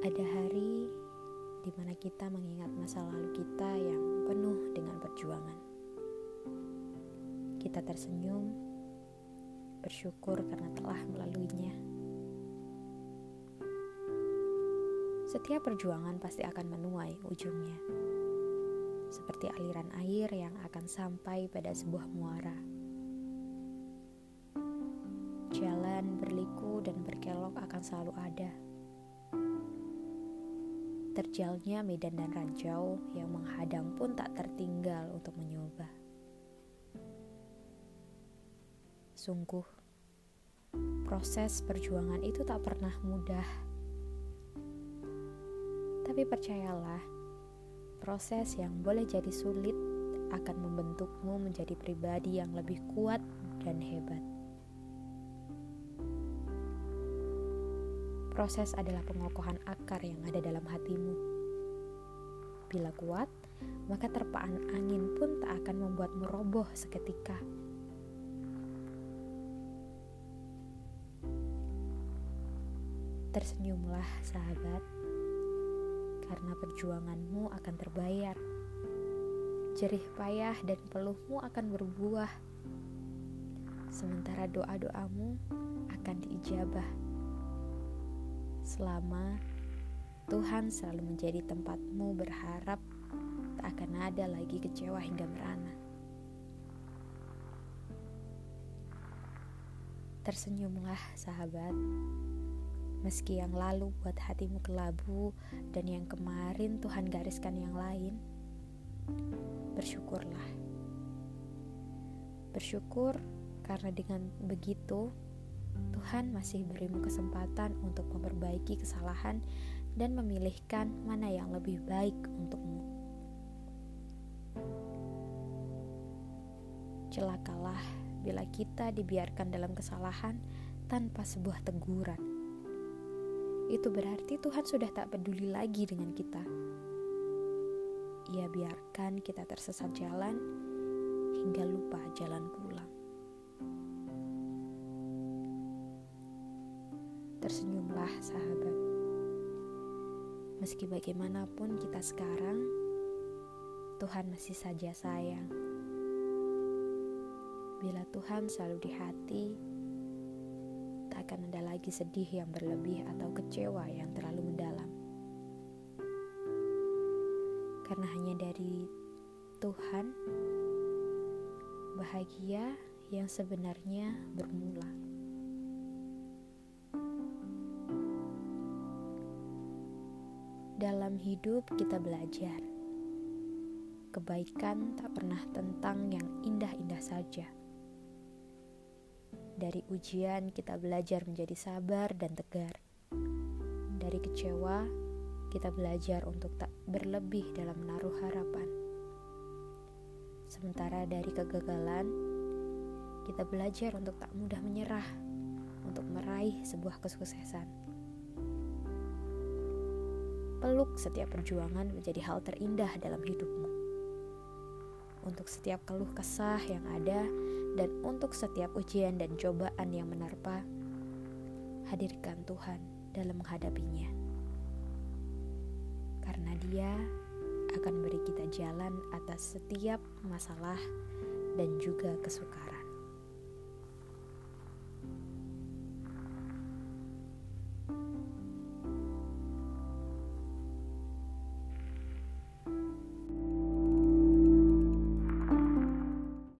Ada hari di mana kita mengingat masa lalu kita yang penuh dengan perjuangan. Kita tersenyum, bersyukur karena telah melaluinya. Setiap perjuangan pasti akan menuai ujungnya, seperti aliran air yang akan sampai pada sebuah muara. Jalan berliku dan berkelok akan selalu ada Terjalnya medan dan ranjau yang menghadang pun tak tertinggal untuk mencoba. Sungguh, proses perjuangan itu tak pernah mudah. Tapi percayalah, proses yang boleh jadi sulit akan membentukmu menjadi pribadi yang lebih kuat dan hebat. Proses adalah pengokohan akar yang ada dalam hatimu. Bila kuat, maka terpaan angin pun tak akan membuatmu roboh seketika. Tersenyumlah, sahabat, karena perjuanganmu akan terbayar. Jerih payah dan peluhmu akan berbuah, sementara doa-doamu akan diijabah selama Tuhan selalu menjadi tempatmu berharap tak akan ada lagi kecewa hingga merana. Tersenyumlah sahabat, meski yang lalu buat hatimu kelabu dan yang kemarin Tuhan gariskan yang lain, bersyukurlah. Bersyukur karena dengan begitu Tuhan masih berimu kesempatan untuk memperbaiki kesalahan dan memilihkan mana yang lebih baik untukmu. Celakalah bila kita dibiarkan dalam kesalahan tanpa sebuah teguran. Itu berarti Tuhan sudah tak peduli lagi dengan kita. Ia biarkan kita tersesat jalan hingga lupa jalan pulang. Tersenyumlah sahabat. Meski bagaimanapun kita sekarang, Tuhan masih saja sayang. Bila Tuhan selalu di hati, tak akan ada lagi sedih yang berlebih atau kecewa yang terlalu mendalam. Karena hanya dari Tuhan, bahagia yang sebenarnya bermula. Dalam hidup kita belajar. Kebaikan tak pernah tentang yang indah-indah saja. Dari ujian kita belajar menjadi sabar dan tegar. Dari kecewa kita belajar untuk tak berlebih dalam menaruh harapan. Sementara dari kegagalan kita belajar untuk tak mudah menyerah untuk meraih sebuah kesuksesan. Peluk setiap perjuangan menjadi hal terindah dalam hidupmu. Untuk setiap keluh kesah yang ada dan untuk setiap ujian dan cobaan yang menerpa, hadirkan Tuhan dalam menghadapinya. Karena Dia akan beri kita jalan atas setiap masalah dan juga kesukaran.